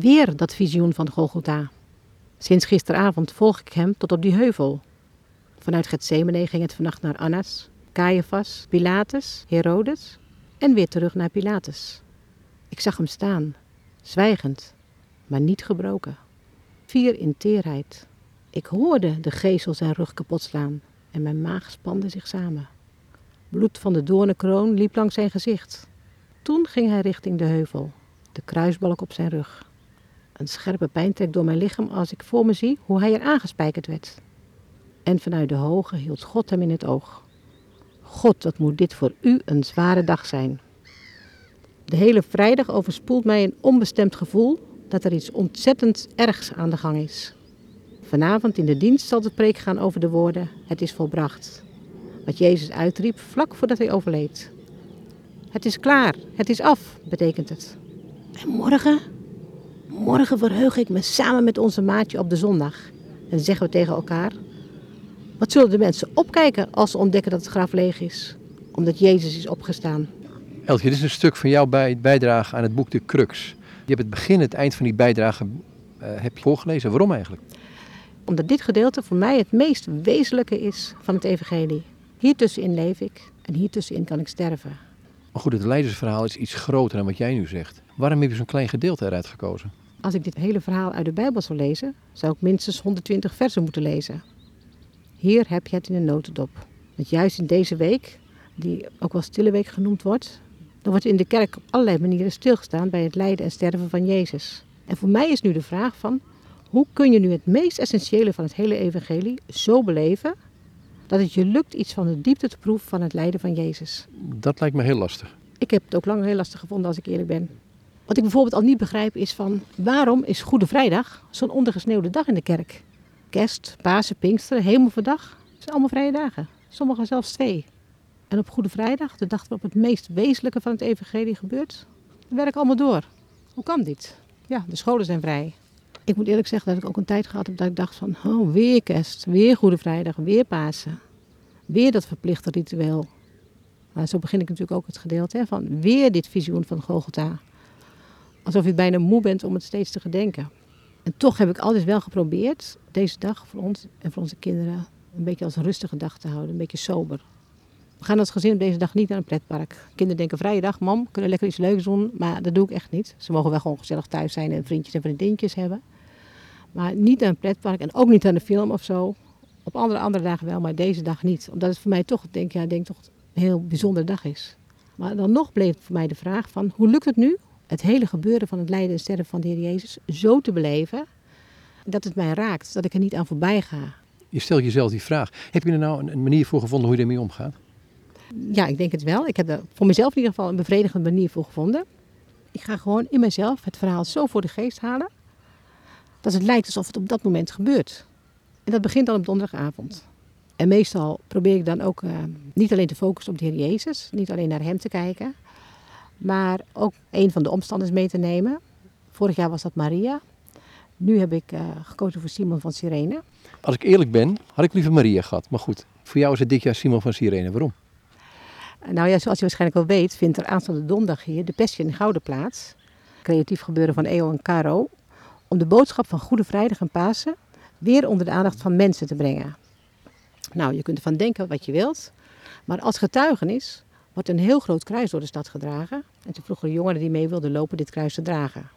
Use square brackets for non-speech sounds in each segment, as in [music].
Weer dat visioen van Golgotha. Sinds gisteravond volg ik hem tot op die heuvel. Vanuit Gethsemane ging het vannacht naar Annas, Caiaphas, Pilatus, Herodes en weer terug naar Pilatus. Ik zag hem staan, zwijgend, maar niet gebroken. Vier in teerheid. Ik hoorde de gezel zijn rug kapot slaan en mijn maag spande zich samen. Bloed van de doornenkroon liep langs zijn gezicht. Toen ging hij richting de heuvel, de kruisbalk op zijn rug. Een scherpe pijn trekt door mijn lichaam als ik voor me zie hoe hij er aangespijkerd werd. En vanuit de hoge hield God hem in het oog. God, wat moet dit voor u een zware dag zijn. De hele vrijdag overspoelt mij een onbestemd gevoel dat er iets ontzettend ergs aan de gang is. Vanavond in de dienst zal de preek gaan over de woorden: Het is volbracht. Wat Jezus uitriep vlak voordat hij overleed. Het is klaar, het is af, betekent het. En morgen? Morgen verheug ik me samen met onze maatje op de zondag. En zeggen we tegen elkaar: Wat zullen de mensen opkijken als ze ontdekken dat het graf leeg is? Omdat Jezus is opgestaan. Eltje, dit is een stuk van jouw bijdrage aan het boek De Crux. Je hebt het begin en het eind van die bijdrage uh, heb je voorgelezen. Waarom eigenlijk? Omdat dit gedeelte voor mij het meest wezenlijke is van het evangelie. Hier tussenin leef ik en hier tussenin kan ik sterven. Maar goed, het leidersverhaal is iets groter dan wat jij nu zegt. Waarom heb je zo'n klein gedeelte eruit gekozen? Als ik dit hele verhaal uit de Bijbel zou lezen, zou ik minstens 120 versen moeten lezen. Hier heb je het in een notendop. Want juist in deze week, die ook wel stille week genoemd wordt, dan wordt in de kerk op allerlei manieren stilgestaan bij het lijden en sterven van Jezus. En voor mij is nu de vraag van, hoe kun je nu het meest essentiële van het hele evangelie zo beleven dat het je lukt iets van de diepte te proeven van het lijden van Jezus? Dat lijkt me heel lastig. Ik heb het ook lang heel lastig gevonden als ik eerlijk ben. Wat ik bijvoorbeeld al niet begrijp is van waarom is Goede Vrijdag zo'n ondergesneeuwde dag in de kerk? Kerst, Pasen, Pinksteren, Hemelverdag, het zijn allemaal vrije dagen. Sommigen zelfs twee. En op Goede Vrijdag, de dag waarop het meest wezenlijke van het evangelie gebeurt, werken allemaal door. Hoe kan dit? Ja, de scholen zijn vrij. Ik moet eerlijk zeggen dat ik ook een tijd gehad heb dat ik dacht van, oh, weer kerst, weer Goede Vrijdag, weer Pasen. Weer dat verplichte ritueel. Maar zo begin ik natuurlijk ook het gedeelte van weer dit visioen van Golgotha. Alsof je bijna moe bent om het steeds te gedenken. En toch heb ik altijd wel geprobeerd deze dag voor ons en voor onze kinderen een beetje als een rustige dag te houden, een beetje sober. We gaan als gezin op deze dag niet naar een pretpark. Kinderen denken vrije dag, mam, kunnen lekker iets leuks doen. Maar dat doe ik echt niet. Ze mogen wel gewoon gezellig thuis zijn en vriendjes en vriendinnetjes hebben. Maar niet naar een pretpark en ook niet aan de film of zo. Op andere, andere dagen wel, maar deze dag niet. Omdat het voor mij toch, denk, ja, denk toch een heel bijzondere dag is. Maar dan nog bleef voor mij de vraag van, hoe lukt het nu het hele gebeuren van het lijden en sterven van de Heer Jezus zo te beleven dat het mij raakt, dat ik er niet aan voorbij ga. Je stelt jezelf die vraag. Heb je er nou een manier voor gevonden hoe je ermee omgaat? Ja, ik denk het wel. Ik heb er voor mezelf in ieder geval een bevredigende manier voor gevonden. Ik ga gewoon in mezelf het verhaal zo voor de geest halen dat het lijkt alsof het op dat moment gebeurt. En dat begint dan op donderdagavond. En meestal probeer ik dan ook uh, niet alleen te focussen op de Heer Jezus, niet alleen naar Hem te kijken, maar ook een van de omstanders mee te nemen. Vorig jaar was dat Maria. Nu heb ik uh, gekozen voor Simon van Sirene. Als ik eerlijk ben, had ik liever Maria gehad. Maar goed, voor jou is het dit jaar Simon van Sirene. Waarom? Nou ja, zoals je waarschijnlijk wel weet, vindt er aanstaande donderdag hier de Passion in Gouden plaats. Creatief gebeuren van Eo en Caro. Om de boodschap van Goede Vrijdag en Pasen weer onder de aandacht van mensen te brengen. Nou, je kunt ervan denken wat je wilt. Maar als getuigenis wordt een heel groot kruis door de stad gedragen. En toen vroegen de jongeren die mee wilden lopen dit kruis te dragen.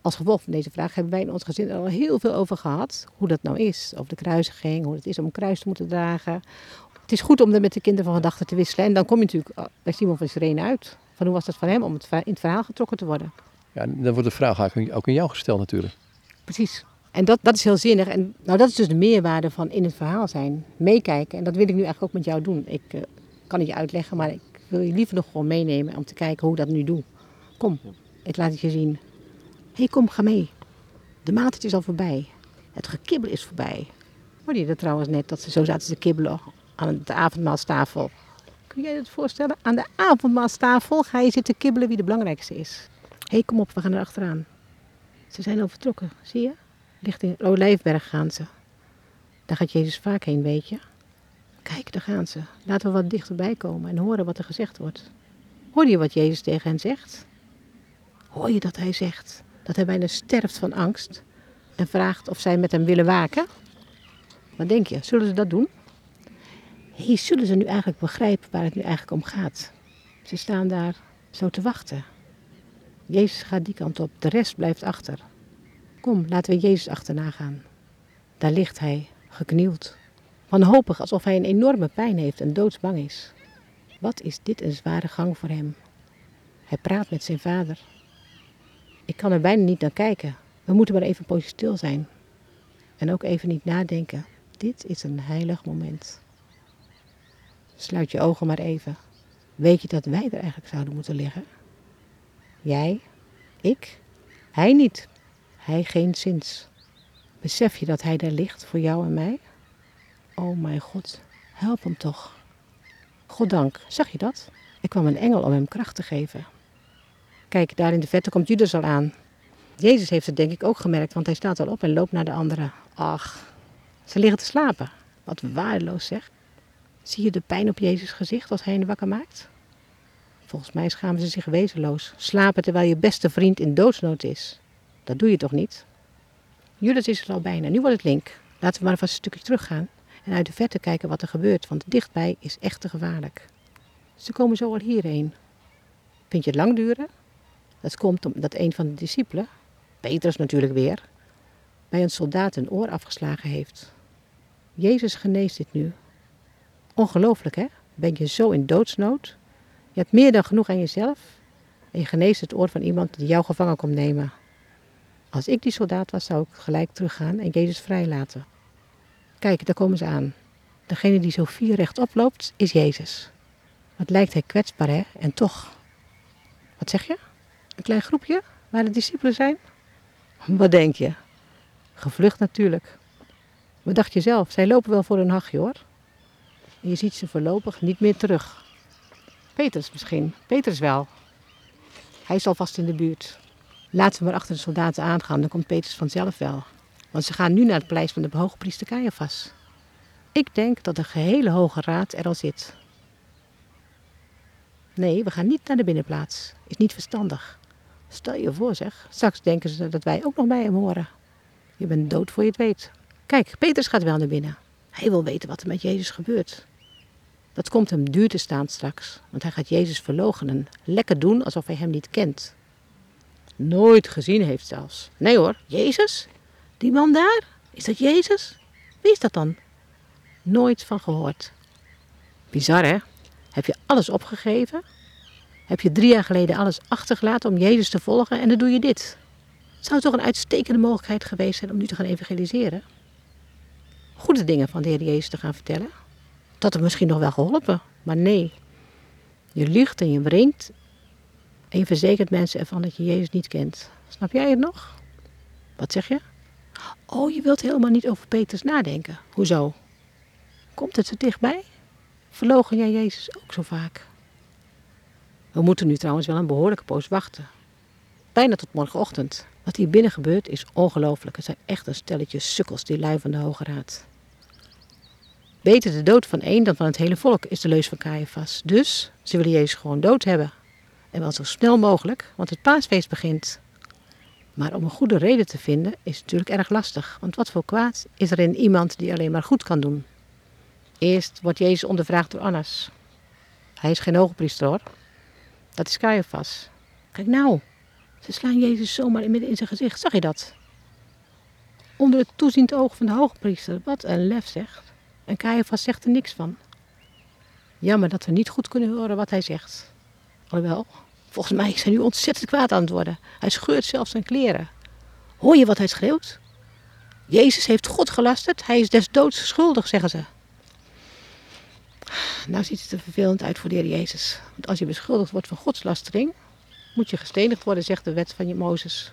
Als gevolg van deze vraag hebben wij in ons gezin er al heel veel over gehad. Hoe dat nou is, over de kruisiging, hoe het is om een kruis te moeten dragen. Het is goed om er met de kinderen van gedachten te wisselen. En dan kom je natuurlijk eh, bij Simon van Sirene uit. Van hoe was dat van hem om het in het verhaal getrokken te worden. Ja, dan wordt de vraag ook aan jou gesteld natuurlijk. Precies. En dat, dat is heel zinnig. En nou, dat is dus de meerwaarde van in het verhaal zijn. Meekijken. En dat wil ik nu eigenlijk ook met jou doen. Ik uh, kan het je uitleggen, maar ik wil je liever nog gewoon meenemen om te kijken hoe ik dat nu doe. Kom, ik laat het je zien. Hé, hey, kom, ga mee. De maaltijd is al voorbij. Het gekibbel is voorbij. Hoorde je dat trouwens net, dat ze zo zaten te kibbelen aan de avondmaalstafel? Kun jij je dat voorstellen? Aan de avondmaalstafel ga je zitten kibbelen wie de belangrijkste is. Hé, hey, kom op, we gaan er achteraan. Ze zijn al vertrokken, zie je? Richting Olijfberg gaan ze. Daar gaat Jezus vaak heen, weet je. Kijk, daar gaan ze. Laten we wat dichterbij komen en horen wat er gezegd wordt. Hoor je wat Jezus tegen hen zegt? Hoor je dat hij zegt? dat hij bijna sterft van angst en vraagt of zij met hem willen waken? Wat denk je, zullen ze dat doen? Hey, zullen ze nu eigenlijk begrijpen waar het nu eigenlijk om gaat? Ze staan daar zo te wachten. Jezus gaat die kant op, de rest blijft achter. Kom, laten we Jezus achterna gaan. Daar ligt hij, geknield. Wanhopig alsof hij een enorme pijn heeft en doodsbang is. Wat is dit een zware gang voor hem? Hij praat met zijn vader. Ik kan er bijna niet naar kijken. We moeten maar even poosje stil zijn. En ook even niet nadenken. Dit is een heilig moment. Sluit je ogen maar even. Weet je dat wij er eigenlijk zouden moeten liggen? Jij, ik, hij niet. Hij geen zins. Besef je dat hij daar ligt voor jou en mij? Oh mijn God, help hem toch. Goddank, zag je dat? Er kwam een engel om hem kracht te geven. Kijk, daar in de verte komt Judas al aan. Jezus heeft het denk ik ook gemerkt, want hij staat al op en loopt naar de anderen. Ach, ze liggen te slapen. Wat waardeloos zeg. Zie je de pijn op Jezus gezicht als hij hen wakker maakt? Volgens mij schamen ze zich wezenloos. Slapen terwijl je beste vriend in doodsnood is. Dat doe je toch niet? Judas is er al bijna. Nu wordt het link. Laten we maar vast een stukje teruggaan en uit de verte kijken wat er gebeurt, want dichtbij is echt te gevaarlijk. Ze komen zo al hierheen. Vind je het lang duren? Dat komt omdat een van de discipelen, Petrus natuurlijk weer, bij een soldaat een oor afgeslagen heeft. Jezus geneest dit nu. Ongelooflijk hè? Ben je zo in doodsnood? Je hebt meer dan genoeg aan jezelf en je geneest het oor van iemand die jou gevangen komt nemen. Als ik die soldaat was, zou ik gelijk teruggaan en Jezus vrijlaten. Kijk, daar komen ze aan. Degene die zo vier rechtop loopt, is Jezus. Wat lijkt hij kwetsbaar, hè? En toch. Wat zeg je? Een klein groepje waar de discipelen zijn? [laughs] Wat denk je? Gevlucht natuurlijk. Wat dacht je zelf? Zij lopen wel voor een hachje hoor. Je ziet ze voorlopig niet meer terug. Petrus misschien. Petrus wel. Hij is alvast in de buurt. Laten we maar achter de soldaten aangaan, dan komt Petrus vanzelf wel. Want ze gaan nu naar het paleis van de hoogpriester Caiaphas. Ik denk dat de gehele Hoge Raad er al zit. Nee, we gaan niet naar de binnenplaats. Is niet verstandig. Stel je voor zeg, straks denken ze dat wij ook nog bij hem horen. Je bent dood voor je het weet. Kijk, Petrus gaat wel naar binnen. Hij wil weten wat er met Jezus gebeurt. Dat komt hem duur te staan straks, want hij gaat Jezus verloochenen. Lekker doen alsof hij hem niet kent. Nooit gezien heeft zelfs. Nee hoor, Jezus? Die man daar? Is dat Jezus? Wie is dat dan? Nooit van gehoord. Bizar hè? Heb je alles opgegeven? Heb je drie jaar geleden alles achtergelaten om Jezus te volgen en dan doe je dit? Zou het toch een uitstekende mogelijkheid geweest zijn om nu te gaan evangeliseren? Goede dingen van de Heer Jezus te gaan vertellen? Dat had misschien nog wel geholpen, maar nee. Je liegt en je brengt en je verzekert mensen ervan dat je Jezus niet kent. Snap jij het nog? Wat zeg je? Oh, je wilt helemaal niet over Petrus nadenken. Hoezo? Komt het zo dichtbij? Verlogen jij Jezus ook zo vaak? We moeten nu trouwens wel een behoorlijke poos wachten. Bijna tot morgenochtend. Wat hier binnen gebeurt is ongelooflijk. Het zijn echt een stelletje sukkels, die lui van de Hoge Raad. Beter de dood van één dan van het hele volk, is de leus van Caiaphas. Dus ze willen Jezus gewoon dood hebben. En wel zo snel mogelijk, want het paasfeest begint. Maar om een goede reden te vinden is natuurlijk erg lastig. Want wat voor kwaad is er in iemand die alleen maar goed kan doen? Eerst wordt Jezus ondervraagd door Annas. Hij is geen hoogpriester hoor. Dat is Caiaphas. Kijk nou, ze slaan Jezus zomaar midden in zijn gezicht. Zag je dat? Onder het toeziend oog van de hoogpriester. Wat een lef zegt. En Caiaphas zegt er niks van. Jammer dat we niet goed kunnen horen wat hij zegt. Alhoewel, volgens mij is hij nu ontzettend kwaad aan het worden. Hij scheurt zelfs zijn kleren. Hoor je wat hij schreeuwt? Jezus heeft God gelasterd. Hij is des doods schuldig, zeggen ze. Nou ziet het er vervelend uit voor de Heer Jezus. Want als je beschuldigd wordt van godslastering, moet je gestenigd worden, zegt de wet van je Mozes.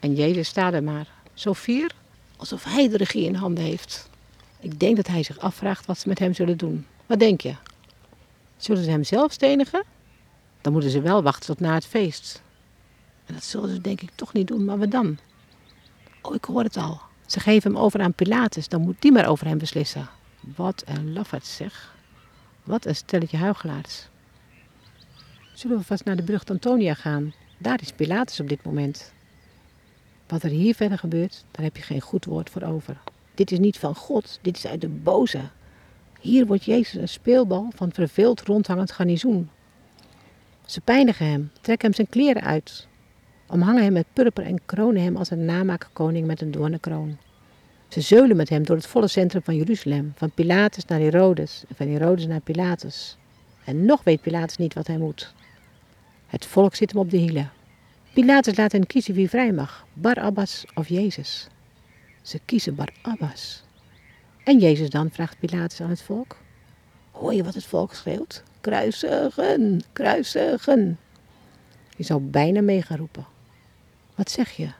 En Jezus staat er maar, zo fier, alsof hij de regie in handen heeft. Ik denk dat hij zich afvraagt wat ze met hem zullen doen. Wat denk je? Zullen ze hem zelf stenigen? Dan moeten ze wel wachten tot na het feest. En dat zullen ze denk ik toch niet doen, maar wat dan? Oh, ik hoor het al. Ze geven hem over aan Pilatus, dan moet die maar over hem beslissen. Wat een lafaard zeg. Wat een stelletje huigelaars. Zullen we vast naar de brug Antonia gaan? Daar is Pilatus op dit moment. Wat er hier verder gebeurt, daar heb je geen goed woord voor over. Dit is niet van God, dit is uit de boze. Hier wordt Jezus een speelbal van verveeld rondhangend garnizoen. Ze pijnigen hem, trekken hem zijn kleren uit, omhangen hem met purper en kronen hem als een namaakkoning met een doornenkroon. Ze zeulen met hem door het volle centrum van Jeruzalem, van Pilatus naar Herodes en van Herodes naar Pilatus. En nog weet Pilatus niet wat hij moet. Het volk zit hem op de hielen. Pilatus laat hen kiezen wie vrij mag, Barabbas of Jezus. Ze kiezen Barabbas. En Jezus dan, vraagt Pilatus aan het volk. Hoor je wat het volk schreeuwt? Kruisigen, kruisigen. Je zou bijna mee gaan roepen. Wat zeg je?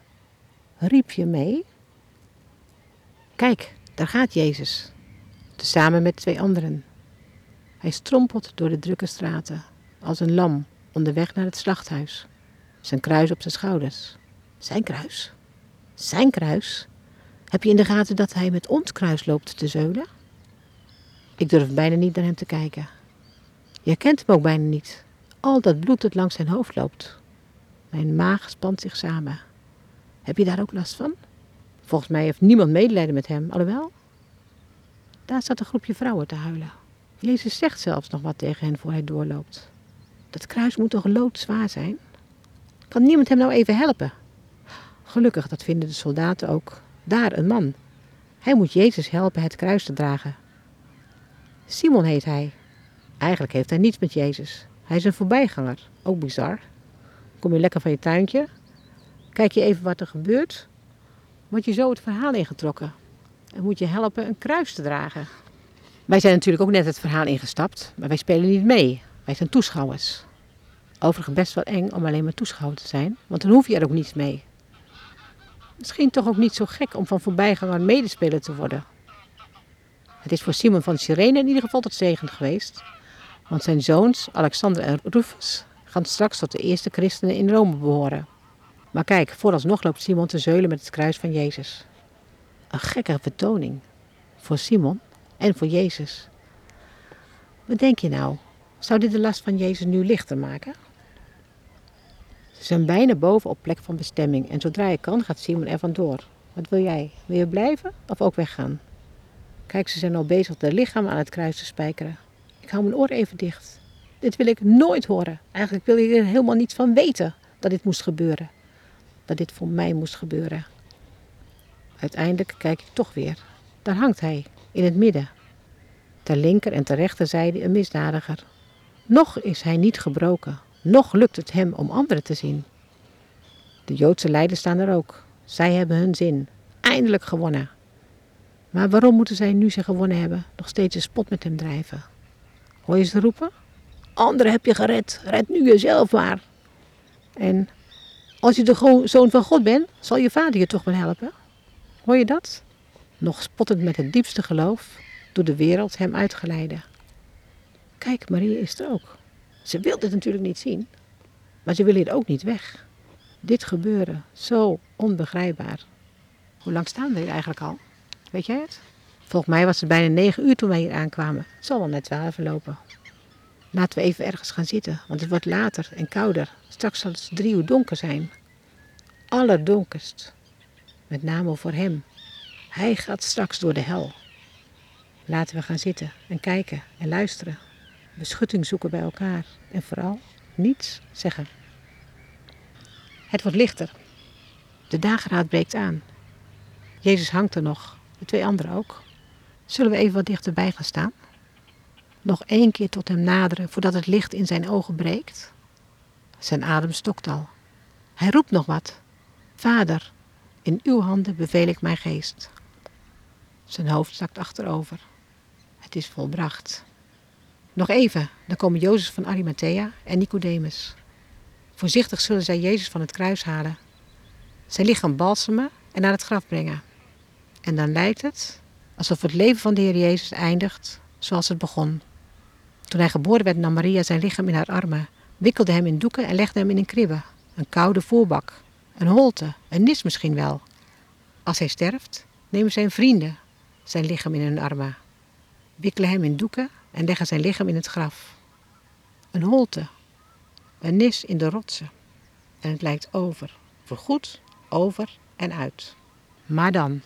Riep je mee? Kijk, daar gaat Jezus. Tezamen met twee anderen. Hij strompelt door de drukke straten, als een lam onderweg naar het slachthuis. Zijn kruis op zijn schouders. Zijn kruis? Zijn kruis? Heb je in de gaten dat hij met ons kruis loopt te zeulen? Ik durf bijna niet naar hem te kijken. Je kent hem ook bijna niet. Al dat bloed dat langs zijn hoofd loopt. Mijn maag spant zich samen. Heb je daar ook last van? Volgens mij heeft niemand medelijden met hem, alhoewel. Daar staat een groepje vrouwen te huilen. Jezus zegt zelfs nog wat tegen hen voor hij doorloopt. Dat kruis moet toch loodzwaar zijn? Kan niemand hem nou even helpen? Gelukkig, dat vinden de soldaten ook. Daar een man. Hij moet Jezus helpen het kruis te dragen. Simon heet hij. Eigenlijk heeft hij niets met Jezus. Hij is een voorbijganger. Ook bizar. Kom je lekker van je tuintje, kijk je even wat er gebeurt, word je zo het verhaal ingetrokken. En moet je helpen een kruis te dragen. Wij zijn natuurlijk ook net het verhaal ingestapt, maar wij spelen niet mee. Wij zijn toeschouwers. Overigens best wel eng om alleen maar toeschouwer te zijn, want dan hoef je er ook niets mee. Misschien toch ook niet zo gek om van voorbijganger medespeler te worden. Het is voor Simon van Sirene in ieder geval tot zegen geweest, want zijn zoons Alexander en Rufus gaan straks tot de eerste christenen in Rome behoren. Maar kijk, vooralsnog loopt Simon te zeulen met het kruis van Jezus. Een gekke vertoning. Voor Simon en voor Jezus. Wat denk je nou? Zou dit de last van Jezus nu lichter maken? Ze zijn bijna boven op plek van bestemming en zodra je kan gaat Simon er vandoor. Wat wil jij? Wil je blijven of ook weggaan? Kijk, ze zijn al bezig de lichaam aan het kruis te spijkeren. Ik hou mijn oor even dicht. Dit wil ik nooit horen. Eigenlijk wil ik er helemaal niets van weten dat dit moest gebeuren. Dat dit voor mij moest gebeuren. Uiteindelijk kijk ik toch weer. Daar hangt hij, in het midden. Ter linker en ter rechterzijde een misdadiger. Nog is hij niet gebroken. Nog lukt het hem om anderen te zien. De Joodse leiders staan er ook. Zij hebben hun zin. Eindelijk gewonnen. Maar waarom moeten zij nu ze gewonnen hebben nog steeds een spot met hem drijven? Hoor je ze roepen? Anderen heb je gered. Red nu jezelf maar. En als je de zoon van God bent, zal je vader je toch wel helpen. Hoor je dat? Nog spottend met het diepste geloof, door de wereld hem uitgeleiden. Kijk, Marie is er ook. Ze wil dit natuurlijk niet zien, maar ze wil hier ook niet weg. Dit gebeuren, zo onbegrijpbaar. Hoe lang staan we hier eigenlijk al? Weet jij het? Volgens mij was het bijna negen uur toen wij hier aankwamen. Het zal wel net twaalf lopen. Laten we even ergens gaan zitten, want het wordt later en kouder. Straks zal het drie uur donker zijn. Allerdonkerst. Met name voor hem. Hij gaat straks door de hel. Laten we gaan zitten en kijken en luisteren. Beschutting zoeken bij elkaar. En vooral niets zeggen. Het wordt lichter. De dageraad breekt aan. Jezus hangt er nog. De twee anderen ook. Zullen we even wat dichterbij gaan staan? nog één keer tot hem naderen voordat het licht in zijn ogen breekt? Zijn adem stokt al. Hij roept nog wat. Vader, in uw handen beveel ik mijn geest. Zijn hoofd zakt achterover. Het is volbracht. Nog even, dan komen Jozef van Arimathea en Nicodemus. Voorzichtig zullen zij Jezus van het kruis halen. Zijn lichaam balsemen en naar het graf brengen. En dan lijkt het alsof het leven van de Heer Jezus eindigt zoals het begon. Toen hij geboren werd nam Maria zijn lichaam in haar armen, wikkelde hem in doeken en legde hem in een kribbe, een koude voorbak, een holte, een nis misschien wel. Als hij sterft, nemen zijn vrienden zijn lichaam in hun armen, wikkelen hem in doeken en leggen zijn lichaam in het graf. Een holte, een nis in de rotsen. En het lijkt over, voorgoed over en uit. Maar dan,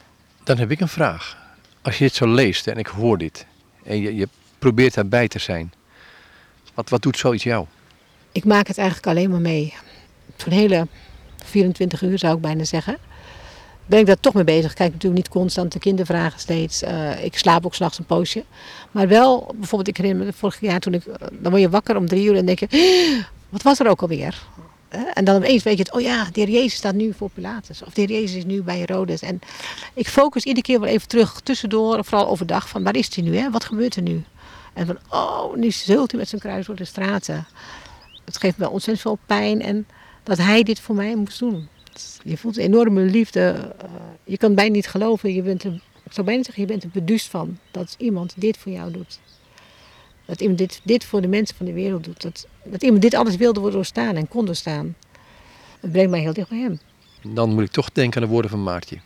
Dan heb ik een vraag. Als je dit zo leest en ik hoor dit en je, je probeert daarbij te zijn, wat, wat doet zoiets jou? ik maak het eigenlijk alleen maar mee. Zo'n hele 24 uur zou ik bijna zeggen. Ben ik daar toch mee bezig. Ik kijk natuurlijk niet constant de kindervragen steeds. Eh, ik slaap ook s'nachts een poosje. Maar wel, bijvoorbeeld, ik herinner me vorig jaar toen ik. eh, Dan word je wakker om drie uur en denk je. Wat was er ook alweer? En dan opeens weet je het. Oh ja, de heer Jezus staat nu voor Pilatus. Of de heer Jezus is nu bij Herodes. En ik focus iedere keer wel even terug tussendoor. Vooral overdag. Van waar is hij nu? Hè? Wat gebeurt er nu? En van, oh, nu zult hij met zijn kruis door de straten het geeft me ontzettend veel pijn en dat hij dit voor mij moest doen. Je voelt een enorme liefde. eh, Je kan bijna niet geloven. Je bent er, ik zou bijna zeggen, je bent er beduust van dat iemand dit voor jou doet. Dat iemand dit, dit voor de mensen van de wereld doet. Dat, dat iemand dit alles wilde doorstaan en kon doorstaan. Dat brengt mij heel dicht bij hem. Dan moet ik toch denken aan de woorden van Maartje.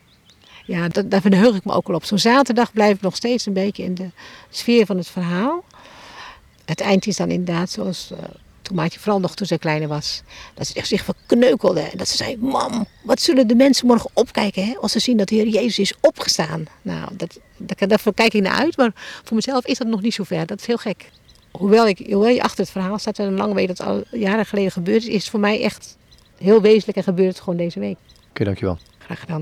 Ja, dat, daar verheug ik me ook al op. Zo'n zaterdag blijf ik nog steeds een beetje in de sfeer van het verhaal. Het eind is dan inderdaad zoals Maatje vooral nog toen zij kleiner was. Dat ze zich verkneukelde. En dat ze zei, mam, wat zullen de mensen morgen opkijken hè, als ze zien dat de Heer Jezus is opgestaan. Nou, dat, dat, daarvoor kijk ik naar uit. Maar voor mezelf is dat nog niet zo ver. Dat is heel gek. Hoewel, ik, hoewel je achter het verhaal staat en lang weet dat het al jaren geleden gebeurd is, is het voor mij echt heel wezenlijk en gebeurt het gewoon deze week. Oké, dankjewel. Graag gedaan.